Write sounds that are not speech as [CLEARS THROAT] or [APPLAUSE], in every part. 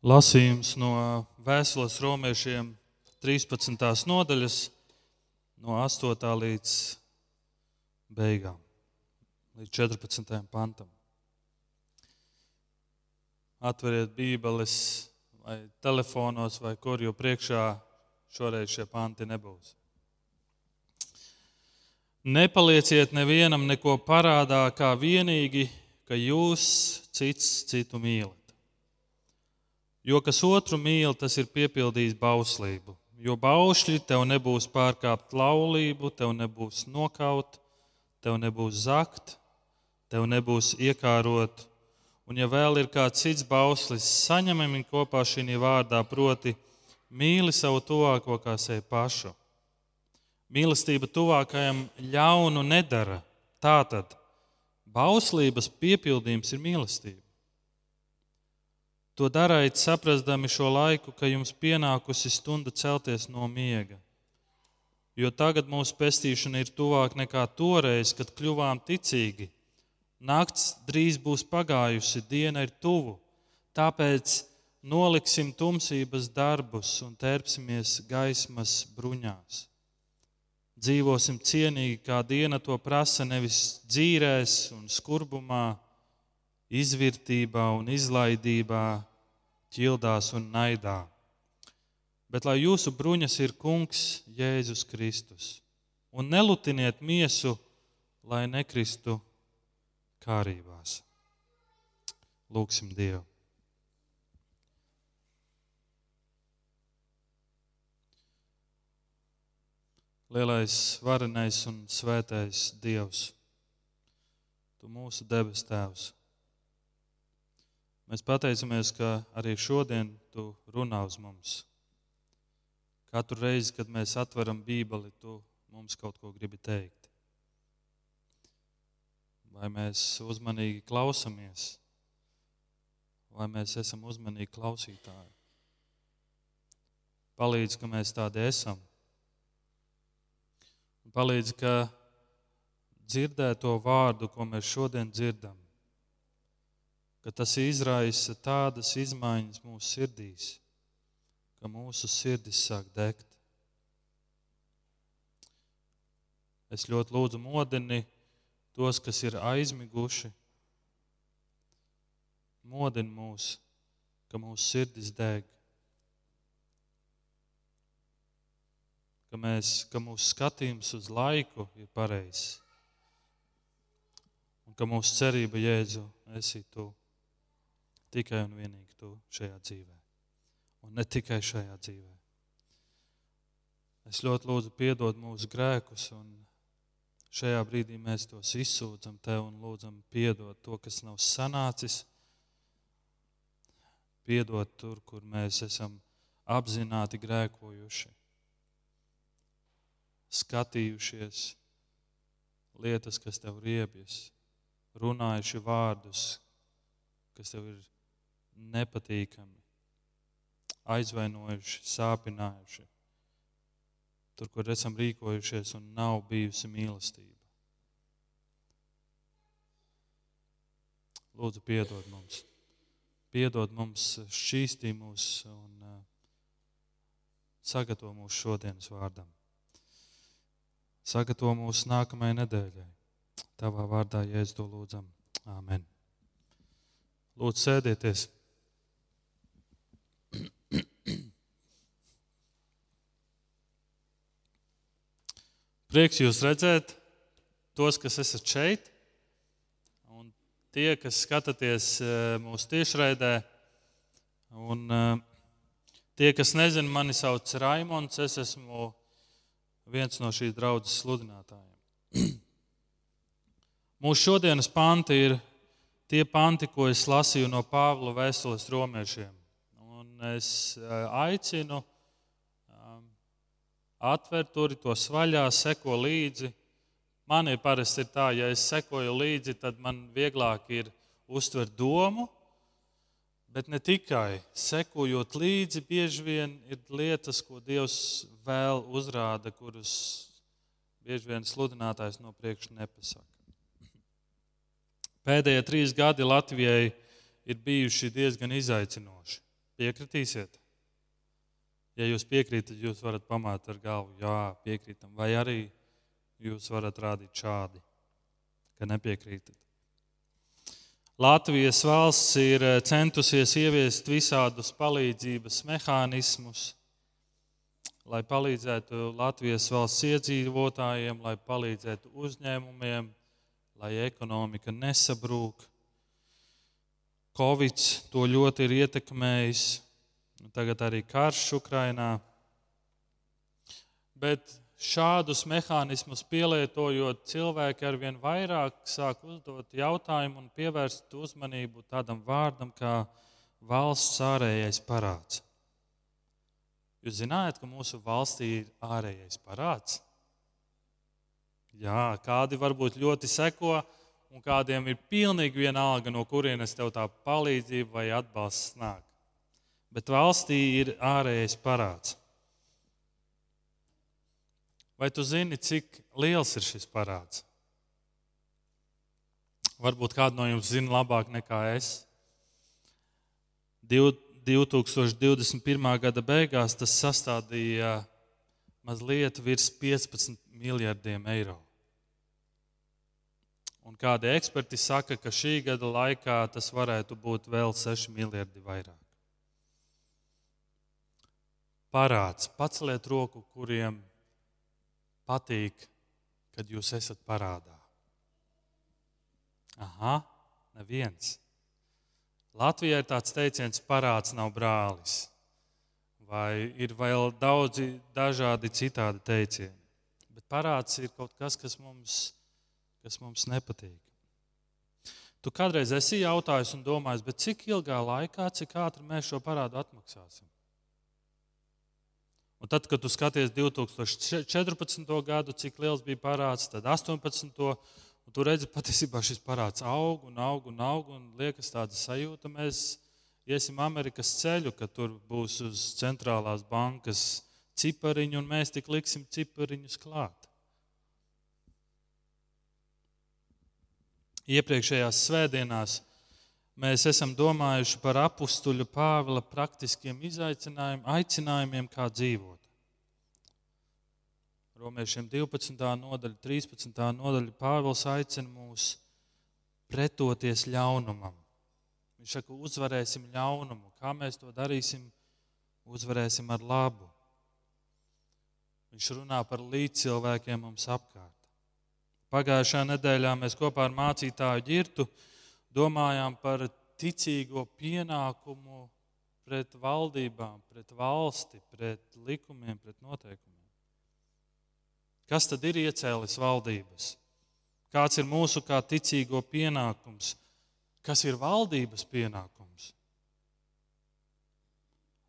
Lasījums no Vēstules romiešiem 13. nodaļas, no 8. līdz beigām, līdz 14. pantam. Atveriet Bībeles vai telefonos, vai kur jau priekšā šoreiz šie panti nebūs. Nepalieciet nevienam neko parādā, kā vienīgi, ka jūs cits citu mīlat. Jo kas otru mīl, tas ir piepildījis bauslību. Jo baušļi tev nebūs pārkāpt laulību, tev nebūs nokaut, tev nebūs zakt, tev nebūs iekārot. Un, ja vēl ir kāds cits bauslis, saņemam viņu kopā šī vārdā, proti, mīli savu tuvāko kā sevi pašu. Mīlestība tuvākajam ļaunu nedara. Tātad bauslības piepildījums ir mīlestība. To darīt, saprastami šo laiku, ka jums pienākusi stunda celties no miega. Jo tagad mūsu pestīšana ir tuvāk nekā toreiz, kad kļuvām ticīgi. Nakts drīz būs pagājusi, diena ir tuvu. Tāpēc noliksim tumsības darbus un tērpsimies gaismas bruņās. Dzīvosim cienīgi, kā diena to prasa, nevis dzīrēs un skurbumā, izvērtībā un izlaidībā, ķildās un naidā. Bet lai jūsu bruņas ir Kungs Jēzus Kristus, un nelutiniet miesu, lai nekristu kārībās. Lūksim Dievu! Lielais, varenais un svētais Dievs, Tu mūsu debes Tēvs! Mēs pateicamies, ka arī šodien tu runā uz mums. Katru reizi, kad mēs atveram Bībeli, tu mums kaut ko gribi teikt. Vai mēs uzmanīgi klausamies, vai mēs esam uzmanīgi klausītāji. Palīdz, ka mēs tādi esam. Palīdz, ka dzirdēto vārdu, ko mēs šodien dzirdam, ka tas izraisa tādas izmaiņas mūsu sirdīs, ka mūsu sirdis sāk degt. Es ļoti lūdzu modini tos, kas ir aizmiguši. Modini mūs, ka mūsu sirdis deg. Ka, mēs, ka mūsu skatījums uz laiku ir pareizs. Un ka mūsu cerība Jēzu esi tu. Tikai un vienīgi tu šajā dzīvē. Un ne tikai šajā dzīvē. Es ļoti lūdzu, piedod mūsu grēkus, un šajā brīdī mēs tos izsūdzam tev un lūdzam, piedod to, kas nav sanācis. Piedod tur, kur mēs esam apzināti grēkojuši, skatījušies lietas, kas tev riebjas, runājuši vārdus, kas tev ir nepatīkami, aizvainojuši, sāpinājuši. Tur, kur esam rīkojušies un nav bijusi mīlestība. Lūdzu, piedod mums. Piedod mums, šķīstī mūs un uh, sagatavo mūsu šodienas vārdam. Sagatavo mūsu nākamajai nedēļai. Tavā vārdā, Jēzus, to lūdzam. Āmen. Lūdzu, sēdieties! Prieks jūs redzēt, tos, kas esat šeit, un tie, kas skatāties eh, mūsu tiešraidē. Un, eh, tie, kas nezina, mani sauc Raimons, es esmu viens no šīs draudzes sludinātājiem. [CLEARS THROAT] Mūsu šodienas panti ir tie panti, ko es lasīju no Pāvila vēstules romiešiem. Un es eh, aicinu atver tur to svaļā, seko līdzi. Man ir parasti ir tā, ja es sekoju līdzi, tad man vieglāk ir uztvert domu, bet ne tikai sekojot līdzi, bieži vien ir lietas, ko Dievs vēl uzrāda, kuras bieži vien sludinātājs no priekša nepasaka. Pēdējie trīs gadi Latvijai ir bijuši diezgan izaicinoši. Piekritīsiet? Ja jūs piekrītat, jūs varat pamāt ar galvu, jā, piekrītam. Vai arī jūs varat rādīt šādi, ka nepiekrītat. Latvijas valsts ir eh, centusies ieviest visādus palīdzības mehānismus, lai palīdzētu Latvijas valsts iedzīvotājiem, lai palīdzētu uzņēmumiem, lai ekonomika nesabrūk. Covid to ļoti ir ietekmējis, tagad arī karš Ukrainā. Bet šādus mehānismus pielietojot, cilvēki ar vien vairāk sāk uzdot jautājumu un pievērst uzmanību tādam vārdam kā valsts ārējais parāds. Jūs zināt, ka mūsu valstī ir ārējais parāds? Jā, kādi varbūt ļoti seko, un kādiem ir pilnīgi vienalga, no kurienes tev tā palīdzība vai atbalsts nāk. Bet valstī ir ārējais parāds. Vai tu zini, cik liels ir šis parāds? Varbūt kādu no jums zina labāk nekā es. 2021. gada beigās tas sastādīja mazliet virs 15 miljardiem eiro. Un kādi eksperti saka, ka šī gada laikā tas varētu būt vēl 6 miljardi vairāk. Parāds, paceliet roku, kuriem patīk, kad jūs esat parādā. Aha, neviens. Latvijā ir tāds teiciens, parāds nav brālis. Vai ir vēl daudzi dažādi citādi teicieni. Bet parāds ir kaut kas, kas mums kas mums nepatīk. Tu kādreiz esi jautājis un domājis, cik ilgā laikā, cik ātri mēs šo parādu atmaksāsim? Un tad, kad tu skaties 2014. gadu, cik liels bija parāds, tad 18. un tu redzi, patiesībā šis parāds aug un aug un aug. Un liekas tāda sajūta, mēs iesim Amerikas ceļu, ka tur būs uz centrālās bankas cipariņi un mēs tik liksim cipariņus klāt. iepriekšējās svētdienās mēs esam domājuši par apstuļu Pāvila praktiskiem izaicinājumiem, aicinājumiem, kā dzīvot. Romiešiem 12. nodaļa, 13. nodaļa Pāvils aicina mūs pretoties ļaunumam. Viņš saka, uzvarēsim ļaunumu. Kā mēs to darīsim? Uzvarēsim ar labu. Viņš runā par līdzcilvēkiem mums apkārt. Pagājušā nedēļā mēs kopā ar mācītāju ģirtu domājām par ticīgo pienākumu pret valdībām, pret valsti, pret likumiem, pret noteikumiem. Kas tad ir iecēlis valdības? Kāds ir mūsu kā ticīgo pienākums? Kas ir valdības pienākums?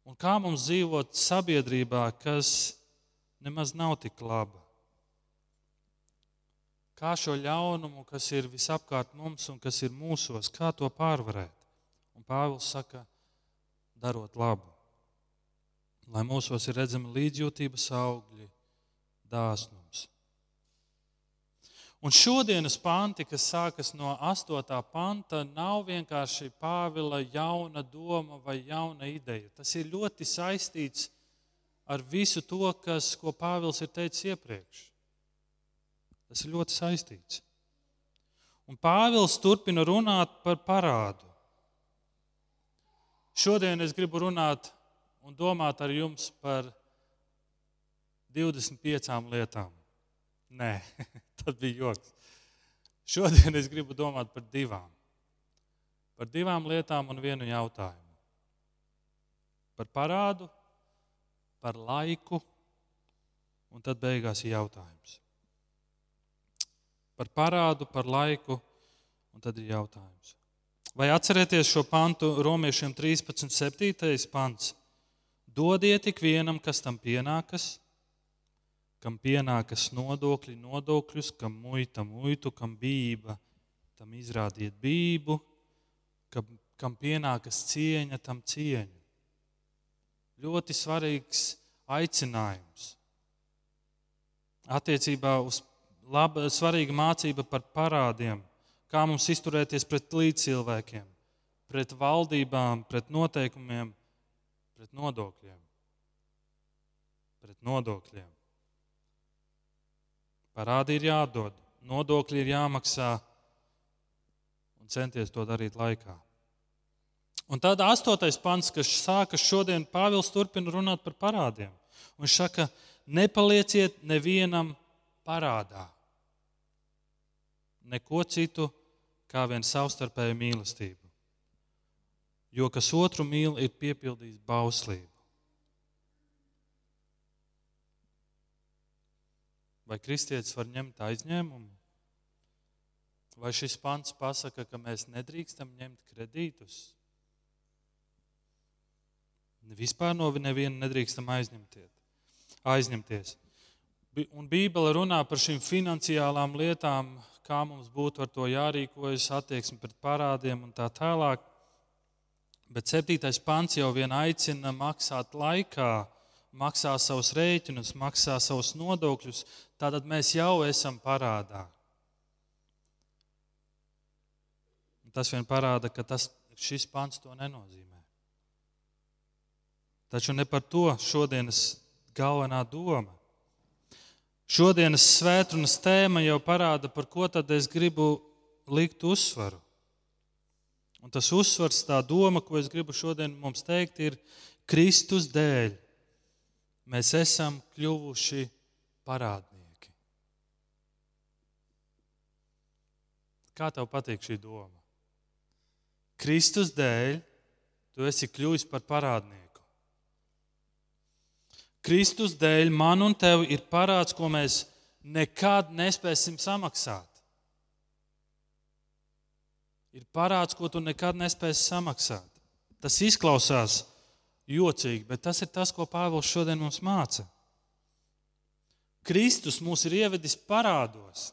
Un kā mums dzīvot sabiedrībā, kas nemaz nav tik laba? Kā šo ļaunumu, kas ir visapkārt mums un kas ir mūsos, kā to pārvarēt. Un Pāvils saka, darot labu, lai mūsos ir redzami līdzjūtības augļi, dāsnums. Un šodienas panti, kas sākas no 8. panta, nav vienkārši Pāvila jauna doma vai jauna ideja. Tas ir ļoti saistīts ar visu to, kas, ko Pāvils ir teicis iepriekš. Tas ir ļoti saistīts. Un Pāvils turpina runāt par parādu. Šodien es gribu runāt un domāt ar jums par 25 lietām. Nē, [LAUGHS] tas bija joks. Šodien es gribu domāt par divām. Par divām lietām un vienu jautājumu. Par parādu, par laiku, un tad beigās ir jautājums par parādu, par laiku, un tad ir jautājums. Vai atcerieties šo pantu romiešiem 13, 7. pants? Dodiet ikvienam, kas tam pienākas, kam pienākas nodokļi, nodokļus, kam muita, muitu, kam bība, tam izrādiet bību, kam, kam pienākas cieņa, tam cieņu. Ļoti svarīgs aicinājums attiecībā uz laba, svarīga mācība par parādiem, kā mums izturēties pret līdzcilvēkiem, pret valdībām, pret noteikumiem, pret nodokļiem. Pret nodokļiem. Parādi ir jādod, nodokļi ir jāmaksā un centies to darīt laikā. Un tad astotais pants, kas sākas šodien, Pāvils turpina runāt par parādiem. Viņš saka, nepalieciet nevienam parādā. Neko citu kā vien savstarpēju mīlestību. Jo kas otru mīl, ir piepildījis bauslību. Vai kristietis var ņemt aizņēmumu? Vai šis pants pasaka, ka mēs nedrīkstam ņemt kredītus? Vispār no neviena nedrīkstam aizņemties. Un Bībele runā par šīm finansiālām lietām, kā mums būtu ar to jārīkojas, attieksme pret parādiem un tā tālāk. Bet septītais pants jau vien aicina maksāt laikā, maksā savus rēķinus, maksā savus nodokļus. Tātad mēs jau esam parādā. Tas vien parāda, ka tas, šis pants to nenozīmē. Taču ne par to šodienas galvenā doma. Šodienas svētdienas tēma jau parāda, par ko tad es gribu likt uzsvaru. Un tas uzsvars, tā doma, ko es gribu šodien mums teikt, ir Kristus dēļ. Mēs esam kļuvuši parādnieki. Kā tev patīk šī doma? Kristus dēļ tu esi kļuvis par parādnieku. Kristus dēļ man un tev ir parāds, ko mēs nekad nespēsim samaksāt. Ir parāds, ko tu nekad nespēsi samaksāt. Tas izklausās jocīgi, bet tas ir tas, ko Pāvils šodien mums māca. Kristus mūs ir ievedis parādos.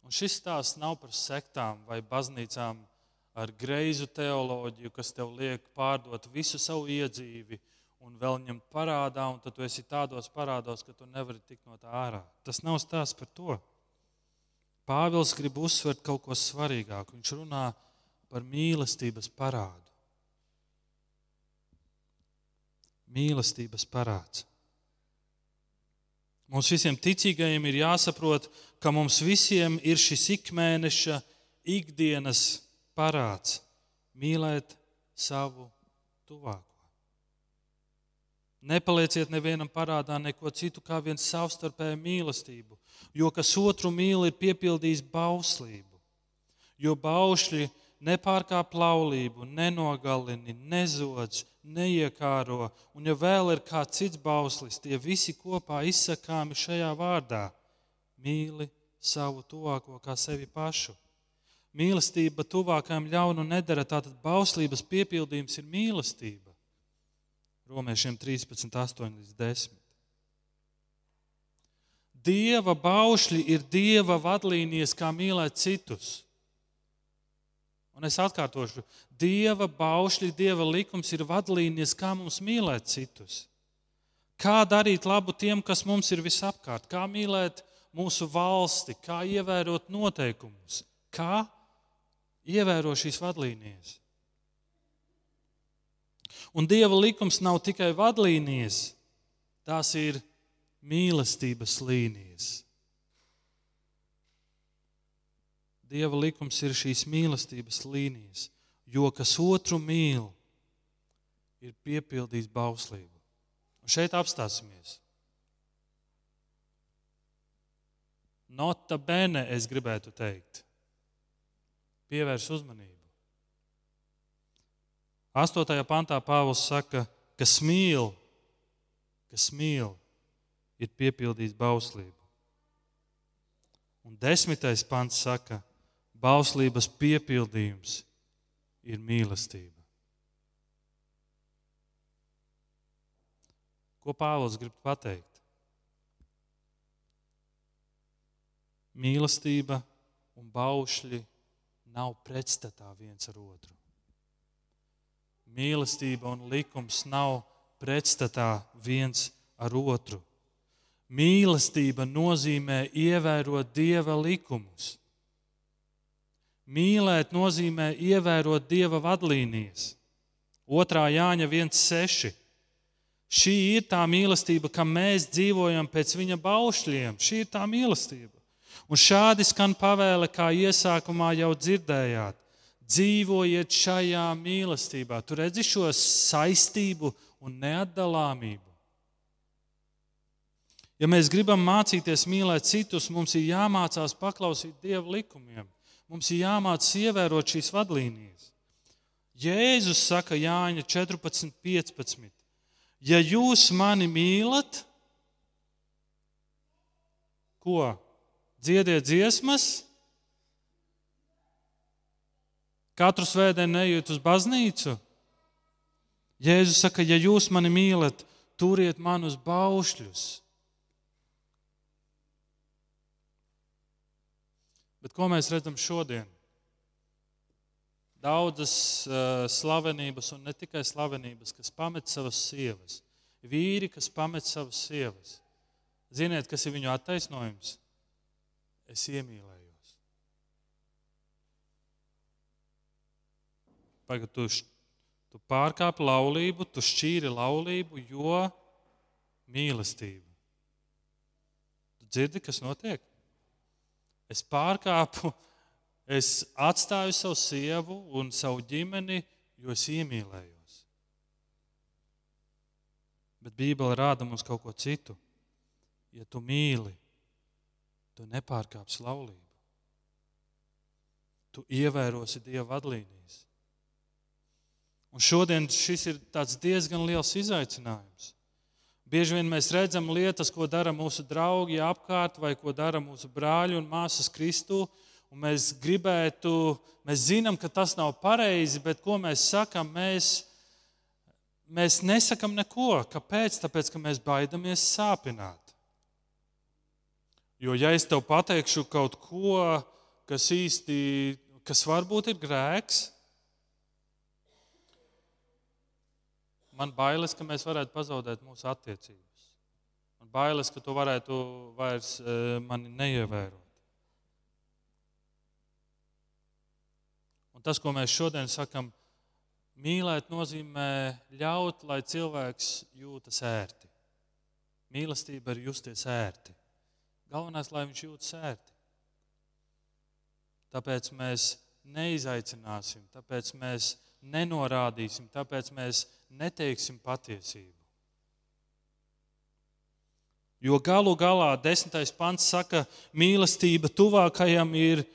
Un šis stāsts nav par sektām vai baznīcām ar greizu teoloģiju, kas tev liek pārdot visu savu iedzīvi un vēl ņemt parādā, un tad tu esi tādos parādos, ka tu nevari tikt no tā ārā. Tas nav stāsts par to. Pāvils grib uzsvert kaut ko svarīgāku. Viņš runā par mīlestības parādu. Mīlestības parāds. Mums visiem ticīgajiem ir jāsaprot, ka mums visiem ir šis ikmēneša, ikdienas parāds mīlēt savu tuvāko. Nepalieciet nevienam parādā neko citu kā vien savstarpēju mīlestību, jo kas otru mīl, ir piepildījis bauslību. Jo baušļi nepārkāp laulību, nenogalini, nezodz, neiekāro, un ja vēl ir kāds cits bauslis, tie visi kopā izsakāmi šajā vārdā - mīli savu tuvāko kā sevi pašu. Mīlestība tuvākajam ļaunu nedara. Tātad bauslības piepildījums ir mīlestība. Romiešiem 13, 8 līdz 10. Dieva baušļi ir dieva vadlīnijas, kā mīlēt citus. Un es atkārtošu, dieva baušļi, dieva likums ir vadlīnijas, kā mums mīlēt citus. Kā darīt labu tiem, kas mums ir visapkārt, kā mīlēt mūsu valsti, kā ievērot noteikumus, kā ievēro šīs vadlīnijas. Un Dieva likums nav tikai vadlīnijas, tās ir mīlestības līnijas. Dieva likums ir šīs mīlestības līnijas, jo kas otru mīl, ir piepildījis bauslību. Un šeit apstāsimies. Nota bene, es gribētu teikt pievērs uzmanību. Astotajā pantā Pāvils saka, ka mīl, kas mīl, ir piepildījis bauslību. Un desmitais pants saka, bauslības piepildījums ir mīlestība. Ko Pāvils grib pateikt? Mīlestība un baušļi nav pretstatā viens ar otru. Mīlestība un likums nav pretstatā viens ar otru. Mīlestība nozīmē ievērot dieva likumus. Mīlēt nozīmē ievērot Dieva vadlīnijas. 2. Jāņa 1,6. Šī ir tā mīlestība, ka mēs dzīvojam pēc viņa baušļiem. Šī ir tā mīlestība. Un šādi skan pavēle, kā iesākumā jau dzirdējāt. Dzīvojiet šajā mīlestībā. Tur redzi šo saistību un neatdalāmību. Ja mēs gribam mācīties mīlēt citus, mums ir jāmācās paklausīt Dieva likumiem. Mums ir jāmācās ievērot šīs vadlīnijas. Jēzus saka Jāņa 14, 15. Ja jūs mani mīlat, ko? Dziediet dziesmas, katru svētdienu neiet uz baznīcu. Jēzus saka, ja jūs mani mīlat, turiet man uz baušļus. Bet ko mēs redzam šodien? Daudzas uh, slavenības, un ne tikai slavenības, kas pamet savas sievas. Vīri, kas pamet savas sievas. Ziniet, kas ir viņu attaisnojums? Es iemīlējos. Pagad, tu, tu pārkāp laulību, tu šķīri laulību, jo mīlestība. Tu dzirdi, kas notiek? Es pārkāpu, es atstāju savu sievu un savu ģimeni, jo es iemīlējos. Bet Bībele rāda mums kaut ko citu. Ja tu mīli, tu nepārkāpsi laulību. Tu ievērosi Dieva vadlīnijas. Un šodien šis ir diezgan liels izaicinājums. Bieži vien mēs redzam lietas, ko dara mūsu draugi apkārt, vai ko dara mūsu brāļi un māsas Kristū. Un mēs gribētu, mēs zinām, ka tas nav pareizi, bet ko mēs sakām? Mēs, mēs nesakām neko. Kāpēc? Tāpēc, ka mēs baidamies sāpināt. Jo, ja es tev pateikšu kaut ko, kas īsti, kas varbūt ir grēks, man bailes, ka mēs varētu pazaudēt mūsu attiecības. Man bailes, ka tu varētu vairs e, mani neievērot. Un tas, ko mēs šodien sakam, mīlēt, nozīmē ļaut, lai cilvēks jūtas ērti. Mīlestība ir justies ērti. Galvenais, lai viņš jūtas ērti. Tāpēc mēs neizaicināsim, tāpēc mēs nenorādīsim, tāpēc mēs neteiksim patiesību. Jo galu galā desmitais pants saka, mīlestība tuvākajam ir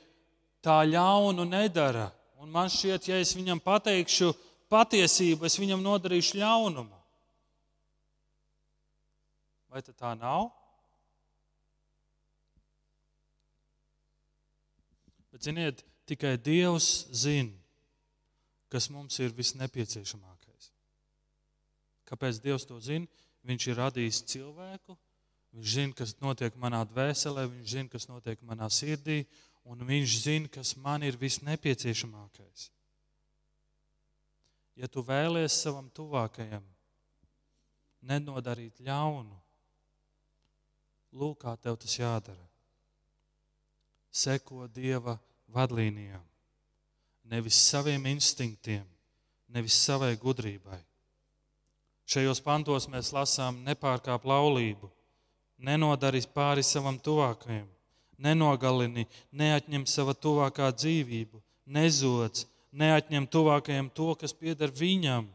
tā ļaunu nedara. Un man šķiet, ja es viņam pateikšu patiesību, es viņam nodarīšu ļaunumu. Vai tā nav? Bet, ziniet, tikai Dievs zina, kas mums ir visnepieciešamākais. Kāpēc Dievs to zina? Viņš ir radījis cilvēku, viņš zina, kas notiek manā dvēselē, viņš zina, kas notiek manā sirdī, un viņš zina, kas man ir visnepieciešamākais. Ja tu vēlies savam tuvākajam nenodarīt ļaunu, lūk, kā tev tas jādara. Seko Dieva vadlīnijām nevis saviem instinktiem, nevis savai gudrībai. Šajos pantos mēs lasām, nepārkāp laulību, nenodarīs pāri savam tuvākajam, nenogalini, neatņem sava tuvākā dzīvību, nezodz, neatņem tuvākajam to, kas pieder viņam,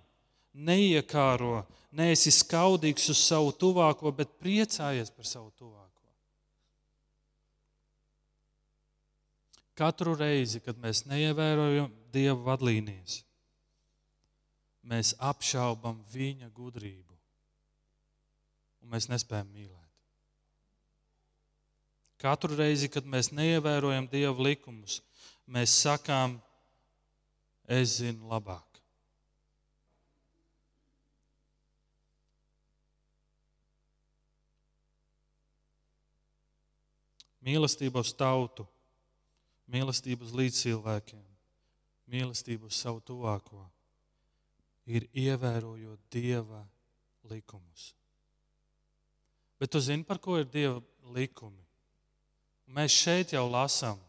neiekāro, neesi skaudīgs uz savu tuvāko, bet priecājies par savu tuvāko. Katru reizi, kad mēs neievērojam Dieva vadlīnijas, mēs apšaubam viņa gudrību un mēs nespējam mīlēt. Katru reizi, kad mēs neievērojam Dieva likumus, mēs sakām, es zinu labāk. Mīlestība uz tautu mīlestību uz līdzcilvēkiem, mīlestību uz savu tuvāko, ir ievērojot Dieva likumus. Bet tu zini, par ko ir Dieva likumi? Mēs šeit jau lasām,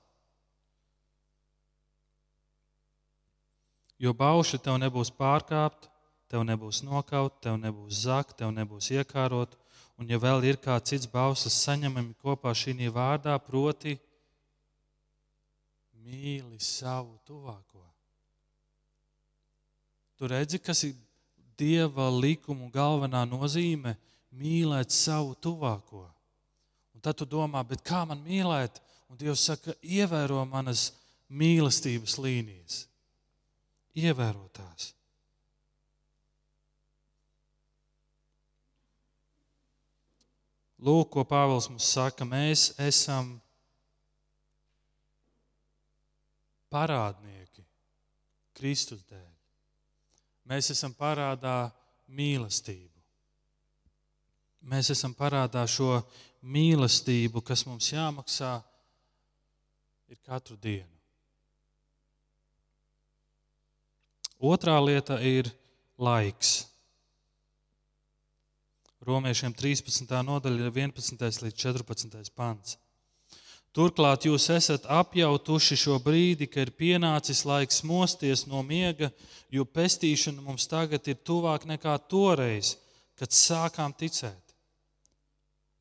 Jo bauši tev nebūs pārkāpt, tev nebūs nokaut, tev nebūs zakt, tev nebūs iekārot. Un, ja vēl ir kāds cits bauslis saņemami kopā šī vārdā, proti, mīli savu tuvāko. Tu redzi, kas ir Dieva likumu galvenā nozīme - mīlēt savu tuvāko. Un tad tu domā, kā man mīlēt? Un Dievs saka, ievēro manas mīlestības līnijas. Ievēro tās. Lūk, ko Pāvils mums saka, mēs esam parādnieki Kristus dēļ. Mēs esam parādā mīlestību. Mēs esam parādā šo mīlestību, kas mums jāmaksā ir katru dienu. Otrā lieta ir laiks. Romiešiem 13. nodaļa, 11. līdz 14. pants. Turklāt jūs esat apjautuši šo brīdi, ka ir pienācis laiks mosties no miega, jo pestīšana mums tagad ir tuvāk nekā toreiz, kad sākām ticēt.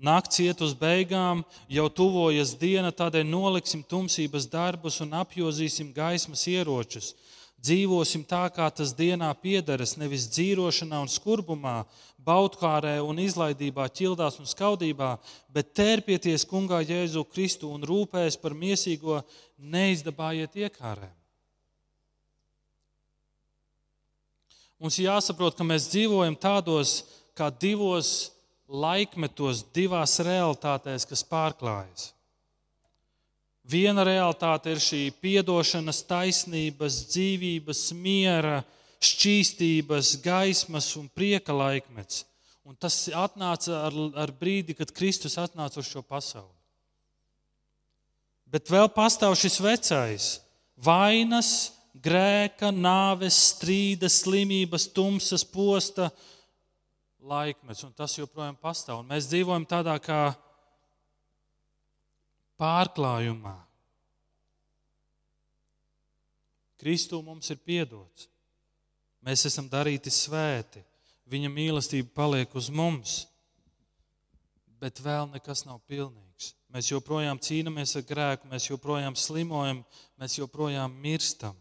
Nakts iet uz beigām, jau tuvojas diena, tādēļ noliksim tumsības darbus un apjozīsim gaismas ieročus Dzīvosim tā, kā tas dienā piederas, nevis dzīvošanā un skurbumā, baudkārē un izlaidībā, ķildās un skaudībā, bet tērpieties kungā Jēzu Kristu un rūpēs par miesīgo, neizdabājiet iekārēm. Mums jāsaprot, ka mēs dzīvojam tādos kā divos laikmetos, divās realitātēs, kas pārklājas. Viena realitāte ir šī atdošanas, taisnības, dzīvības, miera, šķīstības, gaismas un prieka laikmets. Un tas atnāca ar, ar brīdi, kad Kristus atnāca uz šo pasauli. Bet vēl pastāv šis vecais vainas, grēka, nāves, strīda, slimības, tumsas, posta laikmets. Un tas joprojām pastāv. Un mēs dzīvojam tādā kā pārklājumā. Kristū mums ir piedots. Mēs esam darīti svēti. Viņa mīlestība paliek uz mums, bet vēl nekas nav pilnīgs. Mēs joprojām cīnāmies ar grēku, mēs joprojām slimojam, mēs joprojām mirstam.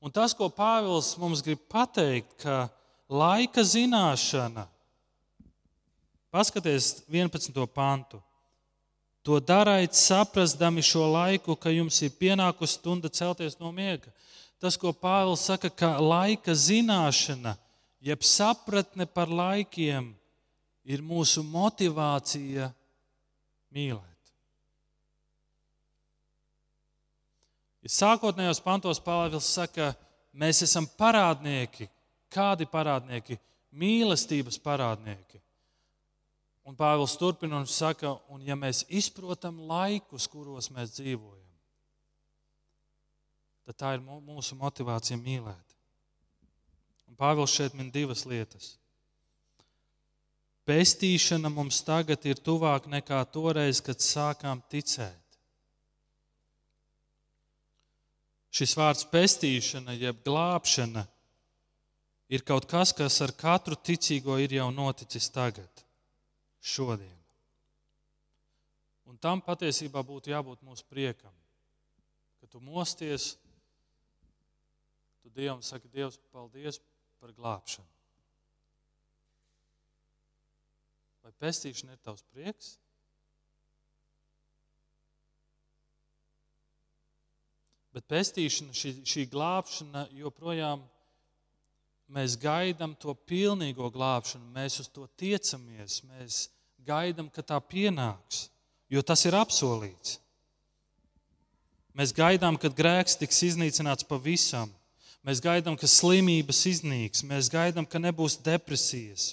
Un tas, ko Pāvils mums grib pateikt, ka laika zināšana, paskatieties 11. pantu, To darāt, saprastami šo laiku, ka jums ir pienākusi stunda celties no miega. Tas, ko Pāvils saka, ka laika zināšana, jeb sapratne par laikiem, ir mūsu motivācija mīlēt. Ja sākotnējos pantos Pāvils saka, mēs esam parādnieki. Kādi parādnieki? Mīlestības parādnieki. Un Pāvils turpina un saka, un ja mēs izprotam laikus, kuros mēs dzīvojam, tad tā ir mūsu motivācija mīlēt. Un Pāvils šeit min divas lietas. Pestīšana mums tagad ir tuvāk nekā toreiz, kad sākām ticēt. Šis vārds pestīšana, jeb glābšana, ir kaut kas, kas ar katru ticīgo ir jau noticis tagad šodien. Un tam patiesībā būtu jābūt mūsu priekam. Kad tu mosties, tu Dievam saki, Dievs, paldies par glābšanu. Vai pestīšana ir tavs prieks? Bet pestīšana, šī, šī glābšana joprojām mēs gaidām to pilnīgo glābšanu, mēs uz to tiecamies. Mēs gaidām, ka tā pienāks, jo tas ir apsolīts. Mēs gaidām, kad grēks tiks iznīcināts pavisam. Mēs gaidām, ka slimības iznīks, mēs gaidām, ka nebūs depresijas.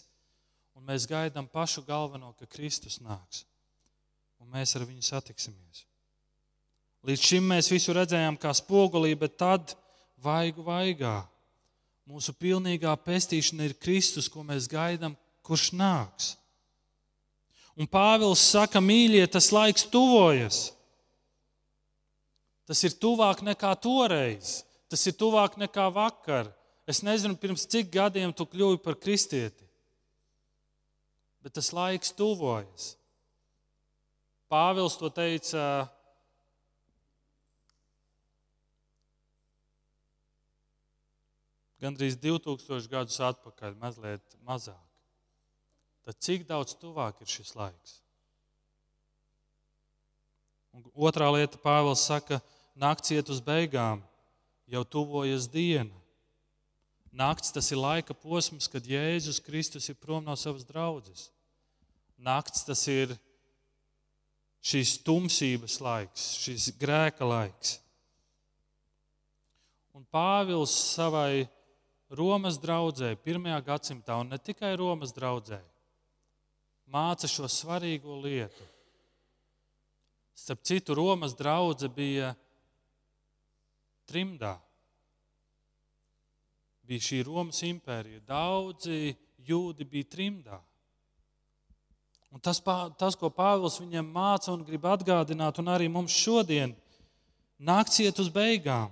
Un mēs gaidām pašu galveno, ka Kristus nāks. Un mēs ar viņu satiksimies. Līdz šim mēs visu redzējām kā spogulī, bet tad vaigu vaigā. Mūsu pilnīgā pestīšana ir Kristus, ko mēs gaidām, kurš nāks. Un Pāvils saka, mīļie, tas laiks tuvojas. Tas ir tuvāk nekā toreiz. Tas ir tuvāk nekā vakar. Es nezinu, pirms cik gadiem tu kļuvi par kristieti, bet tas laiks tuvojas. Pāvils to teica gandrīz 2000 gadus atpakaļ, mazliet mazāk. Tad cik daudz tuvāk ir šis laiks? Un otrā lieta, Pāvils saka, nakts iet uz beigām, jau tuvojas diena. Nakts tas ir laika posms, kad Jēzus Kristus ir prom no savas draudzes. Nakts tas ir šīs tumsības laiks, šis grēka laiks. Un Pāvils savai Romas draudzē, pirmajā gadsimtā, un ne tikai Romas draudzē, māca šo svarīgo lietu. Starp citu, Romas draudzene bija trimdā. Bija šī Romas impērija. Daudzi jūdi bija trimdā. Un tas, tas, ko Pāvils viņiem māca un grib atgādināt, un arī mums šodien, nakts iet uz beigām.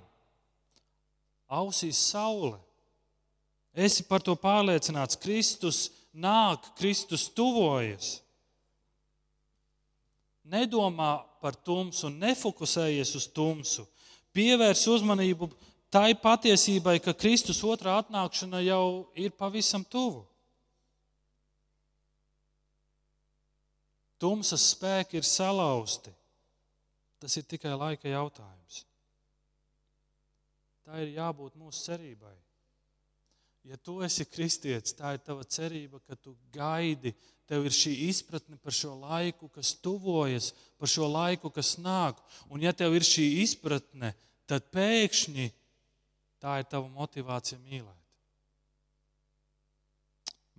Ausīs saule. Esi par to pārliecināts. Kristus nāk, Kristus tuvojas. Nedomā par tumsu, nefokusējies uz tumsu. Pievērs uzmanību tai patiesībai, ka Kristus otrā atnākšana jau ir pavisam tuvu. Tumsas spēki ir salauzti. Tas ir tikai laika jautājums. Tā ir jābūt mūsu cerībai. Ja tu esi kristietis, tā ir tava cerība, ka tu gaidi, tev ir šī izpratne par šo laiku, kas tuvojas, par šo laiku, kas nāk. Un ja tev ir šī izpratne, tad pēkšņi tā ir tava motivācija mīlēt.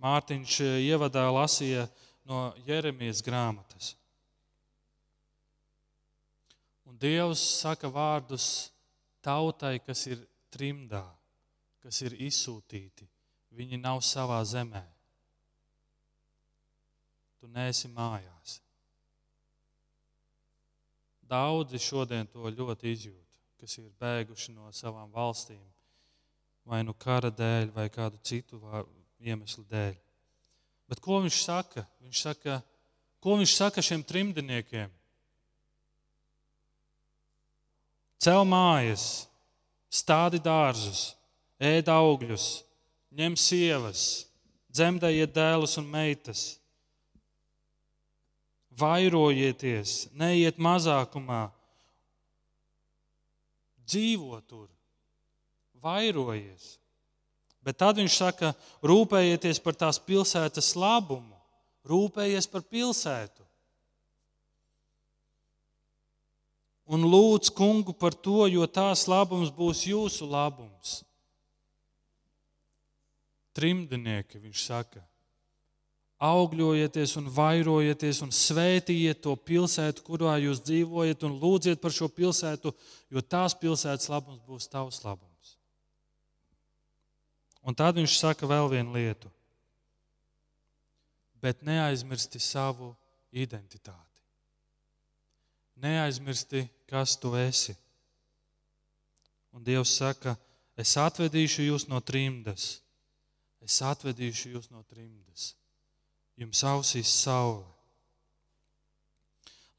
Mārtiņš ievadā lasīja no Jeremijas grāmatas. Un Dievs saka vārdus tautai, kas ir trimdā kas ir izsūtīti, viņi nav savā zemē. Tu neesi mājās. Daudzi šodien to ļoti izjūt, kas ir bēguši no savām valstīm, vai nu kara dēļ, vai kādu citu iemeslu dēļ. Bet ko viņš saka? Viņš saka, ko viņš saka šiem trimdiniekiem? Cel mājas, stādi dārzus, ēd augļus, ņem sievas, dzemdējiet dēlus un meitas. Vairojieties, neiet mazākumā, dzīvo tur, vairojies. Bet tad viņš saka, rūpējieties par tās pilsētas labumu, rūpējies par pilsētu. Un lūdz kungu par to, jo tās labums būs jūsu labums trimdnieki, viņš saka, augļojieties un vairojieties un svētījiet to pilsētu, kurā jūs dzīvojat, un lūdziet par šo pilsētu, jo tās pilsētas labums būs tavs labums. Un tad viņš saka vēl vienu lietu. Bet neaizmirsti savu identitāti. Neaizmirsti, kas tu esi. Un Dievs saka, es atvedīšu jūs no trimdas Es atvedīšu jūs no trimdas. Jums ausīs saule.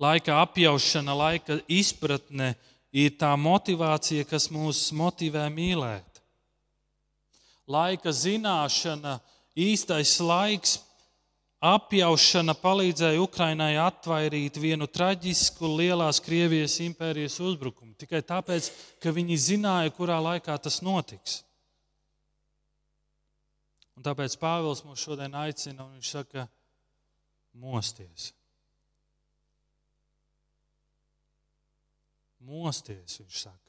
Laika apjaušana, laika izpratne ir tā motivācija, kas mūs motivē mīlēt. Laika zināšana, īstais laiks, apjaušana palīdzēja Ukrainai atvairīt vienu traģisku lielās Krievijas impērijas uzbrukumu. Tikai tāpēc, ka viņi zināja, kurā laikā tas notiks. Un tāpēc Pāvils mūs šodien aicina, un viņš saka, mosties. Mosties, viņš saka.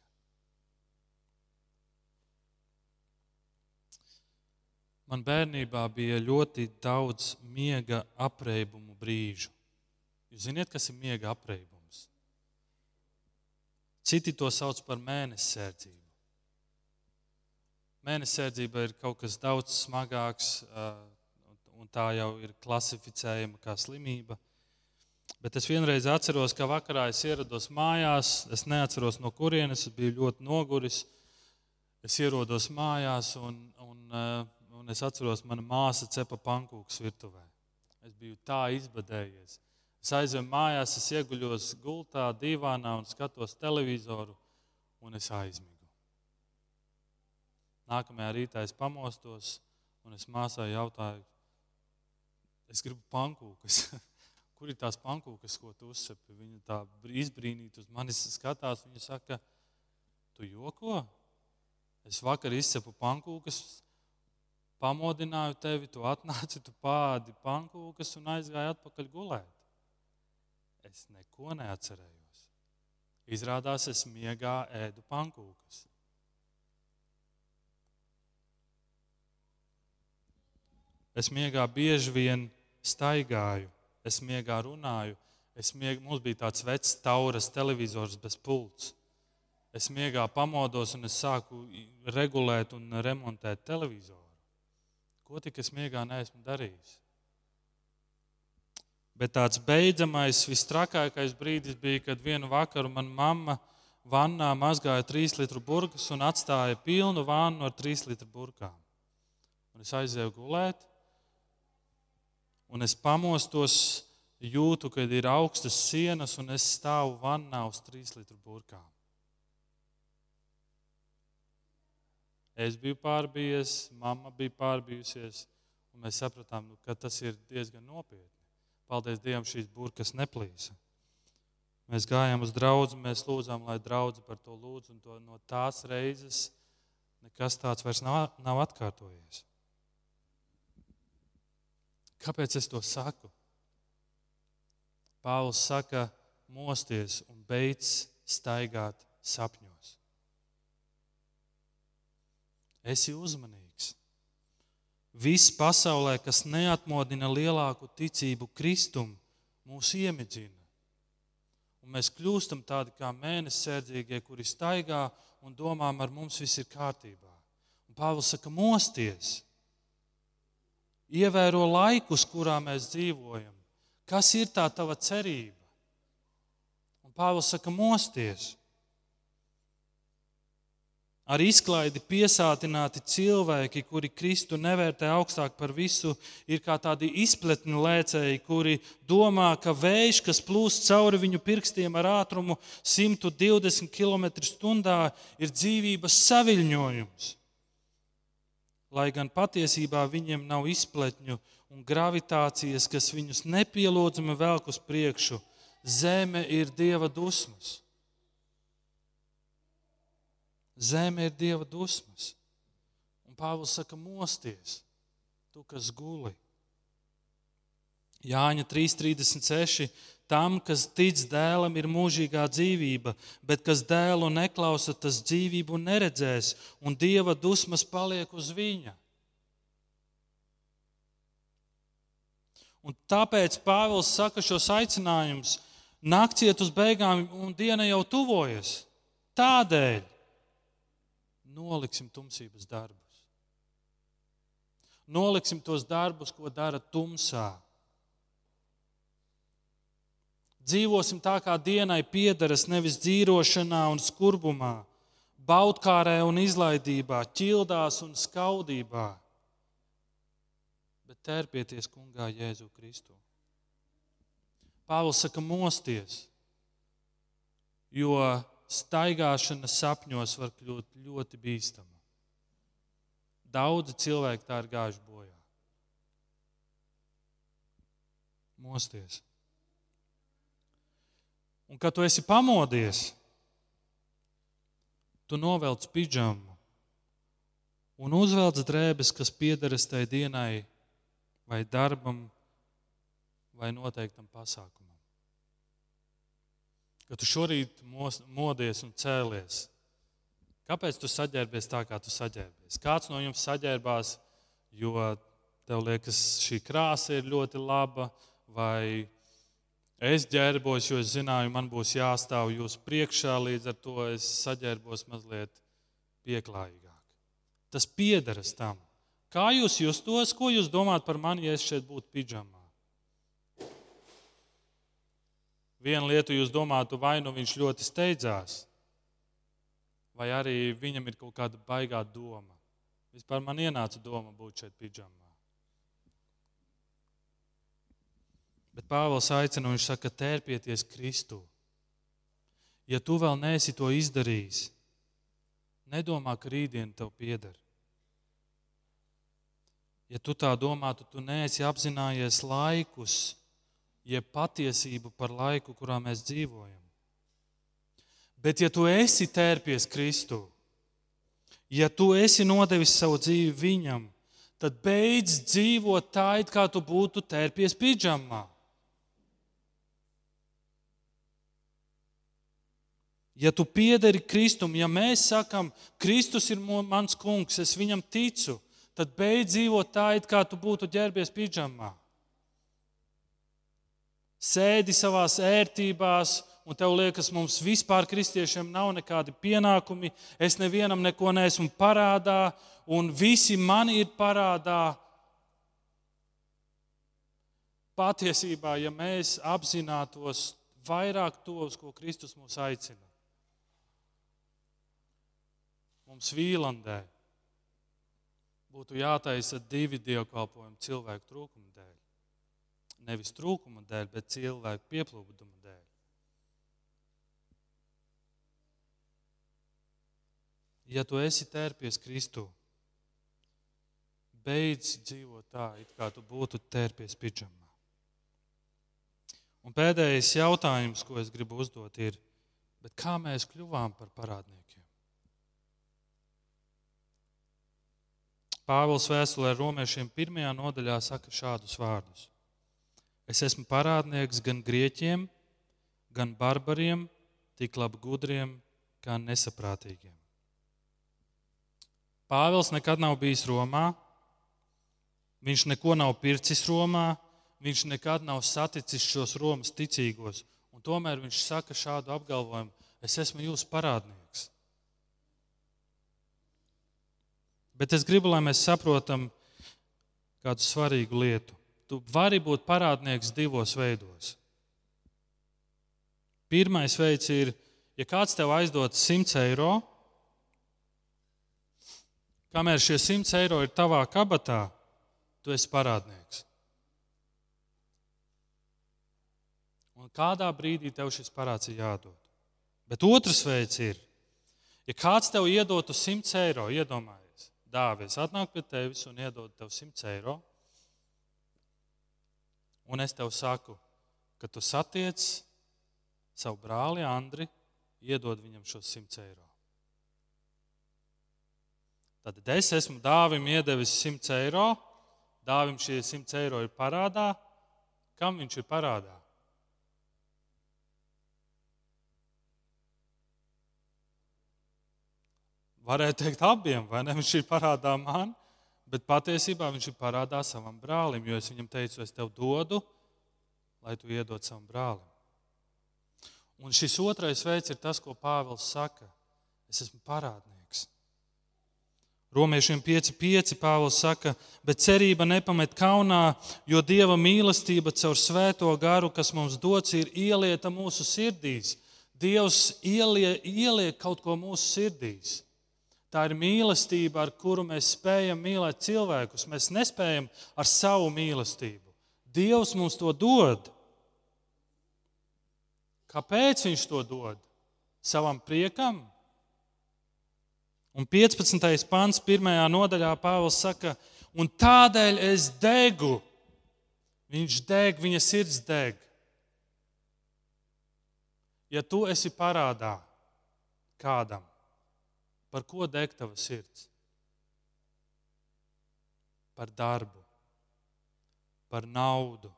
Man bērnībā bija ļoti daudz miega apreibumu brīžu. Jūs zināt, kas ir miega apreibums? Citi to sauc par mēnesi sērdzību. Mēnesērdzība ir kaut kas daudz smagāks, un tā jau ir klasificējama kā slimība. Bet es vienreiz atceros, ka vakarā es ierados mājās. Es neatceros, no kurienes es biju ļoti noguris. es ierodos mājās, un, un, un es atceros, mana māsa cepa pankūkus virtuvē. Es biju tā izbadējies. Es aizēju mājās, es ieguļos gultā, divānā un skatos televizoru, un es aizmigu. Nākamajā rītā es pamostos, un es māsai jautāju, es gribu pankūkas. [LAUGHS] Kur ir tās pankūkas, ko tu uzsepi? Viņa tā izbrīnīta uz manis skatās. Viņa saka, tu joko? Es vakar izcepu pankūkas, pamodināju tevi, tu atnāci, tu pādi pankūkas un aizgāji atpakaļ gulēt. Es neko neatcerējos. Izrādās, es miegā ēdu pankūkas. Es miegā bieži vien staigāju, es miegā runāju. Es mieg, mums bija tāds vecs tauras televizors bez pults. Es miegā pamodos un es sāku regulēt un remontēt televizoru. Ko tik es miegā neesmu darījis? Bet tāds beidzamais, visstrakākais brīdis bija, kad vienu vakaru manā mamma vannā mazgāja trīs litru burbuļus un atstāja pilnu vannu ar trīs litru burkām. Un es aizēju gulēt, un es pamostos, jūtu, ka ir augstas sienas, un es stāvu vannā uz trīs litru burkām. Es biju pārbijies, mamma bija pārbijusies, un mēs sapratām, nu, ka tas ir diezgan nopietni. Paldies Dievam, šīs burkas neplīsa. Mēs gājām uz draugu, mēs lūdzām, lai draugi par to lūdz, un to no tās reizes nekas tāds vairs nav, nav atkārtojies. Kāpēc es to saku? Pāvils saka, mosties un beidz staigāt sapņos. Esi uzmanīgs. Viss pasaulē, kas neatmodina lielāku ticību Kristum, mūs iemidzina. Un mēs kļūstam tādi kā mēnesis sērdzīgie, kuri staigā un domā, ar mums viss ir kārtībā. Un Pāvils saka, mosties, ievēro laikus, kurā mēs dzīvojam. Kas ir tā tava cerība? Un Pāvils saka, mosties ar izklaidi piesātināti cilvēki, kuri Kristu nevērtē augstāk par visu, ir kā tādi izpletņu lēcēji, kuri domā, ka vējš, kas plūst cauri viņu pirkstiem ar ātrumu 120 km/h, ir dzīvības saviļņojums. Lai gan patiesībā viņiem nav izpletņu un gravitācijas, kas viņus nepielūdzami velk uz priekšu, zeme ir dieva dusmas. Zeme ir dieva dusmas. Un Pāvils saka, mosties, tu, kas guli. Jāņa 3,36. Tam, kas tic dēlam, ir mūžīgā dzīvība, bet kas dēlu neklausa, tas dzīvību neredzēs, un dieva dusmas paliek uz viņa. Un tāpēc Pāvils saka šos aicinājumus: nakciet uz beigām, un diena jau tuvojas. Tādēļ noliksim tumsības darbus. Noliksim tos darbus, ko dara tumsā. Dzīvosim tā, kā dienai piederas, nevis dzīvošanā un skurbumā, baudkārē un izlaidībā, ķildās un skaudībā, bet tērpieties kungā Jēzu Kristu. Pāvils saka, mosties, jo staigāšana sapņos var kļūt ļoti bīstama. Daudzi cilvēki tā ir gājuši bojā. Mosties. Un, kad tu esi pamodies, tu novelc pidžamu un uzvelc drēbes, kas piederas tai dienai, vai darbam, vai noteiktam pasākumam ka tu šorīt modies un cēlies. Kāpēc tu saģērbies tā, kā tu saģērbies? Kāds no jums saģērbās, jo tev liekas, šī krāsa ir ļoti laba, vai es ģērbos, jo es zināju, man būs jāstāv jūsu priekšā, līdz ar to es saģērbos mazliet pieklājīgāk. Tas piederas tam. Kā jūs justos, ko jūs domājat par mani, ja es šeit būtu pidžamā? Vienu lietu jūs domājat, vai nu viņš ļoti steidzās, vai arī viņam ir kaut kāda baigā doma. Vispār man ienāca doma būt šeit pidžamā. Bet Pāvils aicina, viņš saka, tērpieties Kristū. Ja tu vēl neesi to izdarījis, nedomā, ka rītdiena tev pieder. Ja tu tā domā, tad tu neesi apzinājies laikus, jeb patiesību par laiku, kurā mēs dzīvojam. Bet, ja tu esi tērpies Kristū, ja tu esi nodevis savu dzīvi viņam, tad beidz dzīvot tā, it kā tu būtu tērpies pidžamā. Ja tu piederi Kristum, ja mēs sakām, Kristus ir mans kungs, es viņam ticu, tad beidz dzīvot tā, it kā tu būtu ģērbies pidžamā. Sēdi savā ērtībā, un tev liekas, mums vispār kristiešiem nav nekādi pienākumi, es nevienam neko neesmu parādā, un visi man ir parādā. Patiesībā, ja mēs apzinātos vairāk tos, ko Kristus mūs aicina, mums Vīlandē būtu jātaisa divi dievkalpojumi cilvēku trūkuma dēļ. Nevis trūkuma dēļ, bet cilvēku pieplūduma dēļ. Ja tu esi tērpies Kristū, beidz dzīvot tā, it kā tu būtu tērpies pidžamā. Un pēdējais jautājums, ko es gribu uzdot, ir, kā mēs kļuvām par parādniekiem? Pāvils vēstulē romiešiem pirmajā nodaļā saka šādus vārdus: Es esmu parādnieks gan grieķiem, gan barbariem, tik labi gudriem, kā nesaprātīgiem. Pāvils nekad nav bijis Romā, viņš neko nav pircis Romā, viņš nekad nav saticis šos Romas ticīgos, un tomēr viņš saka šādu apgalvojumu: Es esmu jūsu parādnieks. Bet es gribu, lai mēs saprotam kādu svarīgu lietu. Tu vari būt parādnieks divos veidos. Pirmais veids ir, ja kāds tev aizdod 100 eiro, kamēr šie 100 eiro ir tavā kabatā, tu esi parādnieks. Un kādā brīdī tev šis parāds ir jādod. Bet otrs veids ir, ja kāds tev iedotu 100 eiro, iedomājies dāvis atnāk pie tevis un iedod tev 100 eiro, un es tev saku, ka tu satiec savu brāli Andri, iedod viņam šos 100 eiro. Tad es esmu dāvim iedevis 100 eiro, dāvim šie 100 eiro ir parādā. Kam viņš ir parādā? Varētu teikt, abiem, vai ne? Viņš ir parādā man, bet patiesībā viņš ir parādā savam brālim, jo es viņam teicu, es tev dodu, lai tu iedod savam brālim. Un šis otrais veids ir tas, ko Pāvils saka. Es esmu parādnieks. Romiešiem 5,5 Pāvils saka, bet cerība nepamet kaunā, jo Dieva mīlestība caur svēto garu, kas mums dots, ir ielieta mūsu sirdīs. Dievs ielie, ieliek kaut ko mūsu sirdīs. Tā ir mīlestība, ar kuru mēs spējam mīlēt cilvēkus. Mēs nespējam ar savu mīlestību. Dievs mums to dod. Kāpēc Viņš to dod? Savam priekam. Un 15. pāns, pirmajā nodaļā Pāvils saka, un tādēļ es degu. Viņš deg, viņa sirds deg. Ja tu esi parādā kādam, Par ko deg tava sirds? Par darbu, par naudu.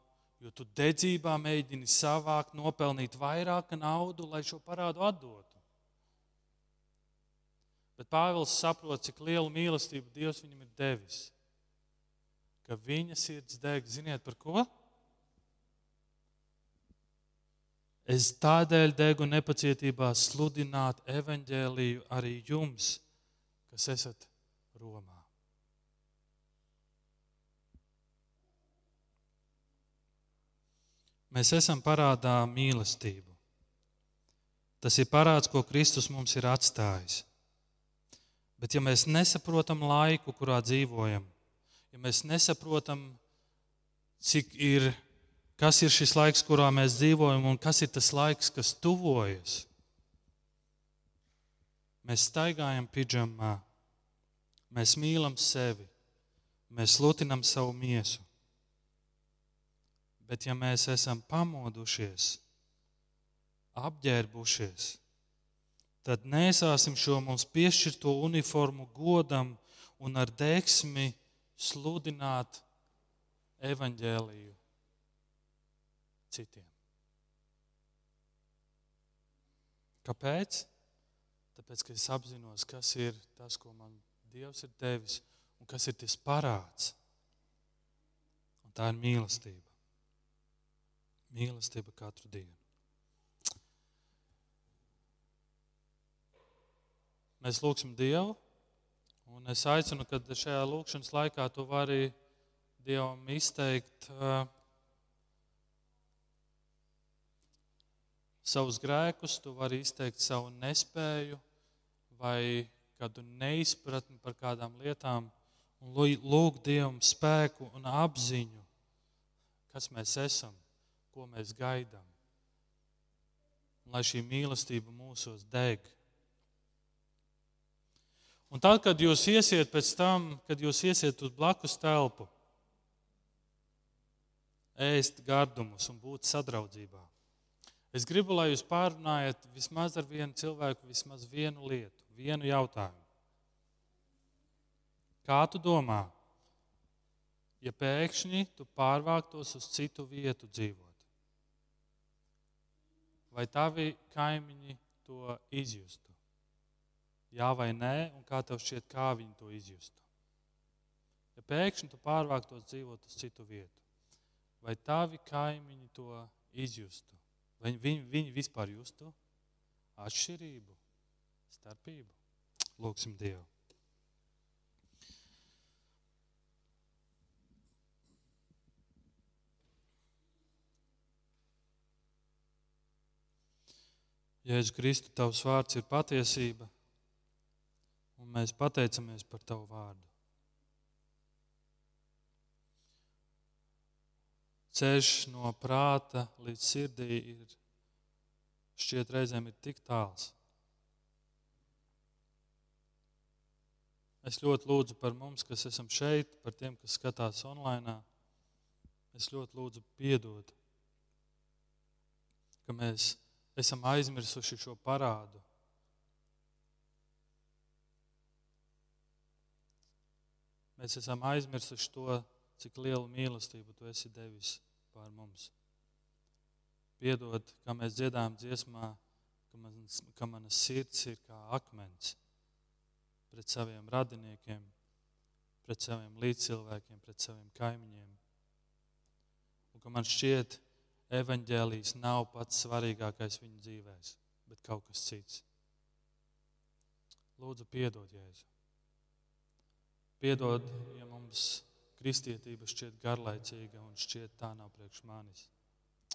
Jo tu dedzībā mēģini savākt, nopelnīt vairāk naudu, lai šo parādu atdotu. Bet Pāvils saprot, cik lielu mīlestību Dievs viņam ir devis. Ka viņa sirds deg, ziniet par ko? Es tādēļ degu nepacietībā sludināt evaņģēliju arī jums, kas esat Romā. Mēs esam parādā mīlestību. Tas ir parāds, ko Kristus mums ir atstājis. Bet, ja mēs nesaprotam laiku, kurā dzīvojam, ja mēs nesaprotam, cik ir, kas ir šis laiks, kurā mēs dzīvojam, un kas ir tas laiks, kas tuvojas, mēs staigājam pidžamā, mēs mīlam sevi, mēs lutinam savu miesu. Bet, ja mēs esam pamodušies, apģērbušies, tad nesāsim šo mums piešķirto uniformu godam un ar deksmi sludināt evaņģēliju citiem. Kāpēc? Tāpēc, ka es apzinos, kas ir tas, ko man Dievs ir devis, un kas ir tas parāds. Un tā ir mīlestība. Mīlestība katru dienu. Mēs lūgsim Dievu, un es aicinu, ka šajā lūkšanas laikā tu vari Dievam izteikt uh, savus grēkus, tu vari izteikt savu nespēju vai kādu neizpratni par kādām lietām, un lūgt Dievam spēku un apziņu, kas mēs esam, ko mēs gaidām. Lai šī mīlestība mūsos deg. Un tad, kad jūs iesiet pēc tam, kad jūs iesiet uz blakus telpu, ēst gardumus un būt sadraudzībā, es gribu, lai jūs pārunājat vismaz ar vienu cilvēku, vismaz vienu lietu, vienu jautājumu. Kā tu domā, ja pēkšņi tu pārvāktos uz citu vietu dzīvot? Vai tavi kaimiņi to izjustu? jā vai nē, un kā tev šķiet, kā viņi to izjustu. Ja pēkšņi tu pārvāktos dzīvot uz citu vietu, vai tavi kaimiņi to izjustu? Vai viņi, viņi vispār justu atšķirību, starpību? Lūksim Dievu. Jēzus Kristu, tavs vārds ir patiesība un mēs pateicamies par Tavu vārdu. Ceļš no prāta līdz sirdī ir šķiet reizēm ir tik tāls. Es ļoti lūdzu par mums, kas esam šeit, par tiem, kas skatās online. Es ļoti lūdzu piedot, ka mēs esam aizmirsuši šo parādu. Mēs esam aizmirsuši to, cik lielu mīlestību tu esi devis pār mums. Piedod, kā mēs dziedājam dziesmā, ka, man, ka mana sirds ir kā akmens pret saviem radiniekiem, pret saviem līdzcilvēkiem, pret saviem kaimiņiem. Un ka man šķiet, evaņģēlijas nav pats svarīgākais viņu dzīvēs, bet kaut kas cits. Lūdzu, piedod Jēzu. Piedod, ja mums kristietība šķiet garlaicīga un šķiet tā nav priekš manis.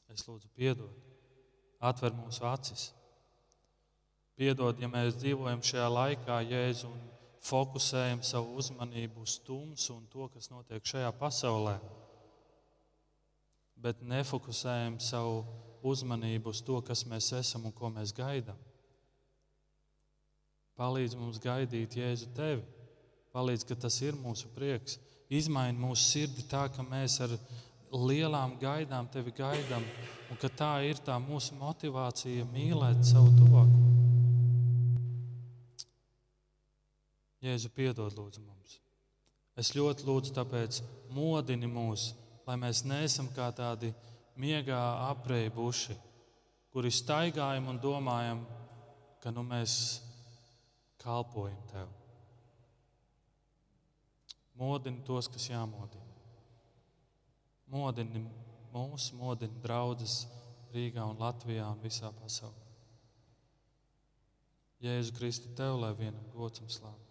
Es lūdzu, piedod, atver mūsu acis. Piedod, ja mēs dzīvojam šajā laikā, Jēzu, un fokusējam savu uzmanību uz tumsu un to, kas notiek šajā pasaulē, bet nefokusējam savu uzmanību uz to, kas mēs esam un ko mēs gaidām. Palīdz mums gaidīt Jēzu tevi Palīdz, ka tas ir mūsu prieks. Izmaini mūsu sirdi tā, ka mēs ar lielām gaidām tevi gaidām, un ka tā ir tā mūsu motivācija mīlēt savu tuvāko. Jēzu, piedod lūdzu mums. Es ļoti lūdzu, tāpēc modini mūs, lai mēs neesam kā tādi miegā apreibuši, kuri staigājam un domājam, ka nu, mēs kalpojam tev. Modini tos, kas jāmodina. Modini mūs, modini draugus Rīgā un Latvijā un visā pasaulē. Jēzu Kristu, tev lai vienam gods un slāpes.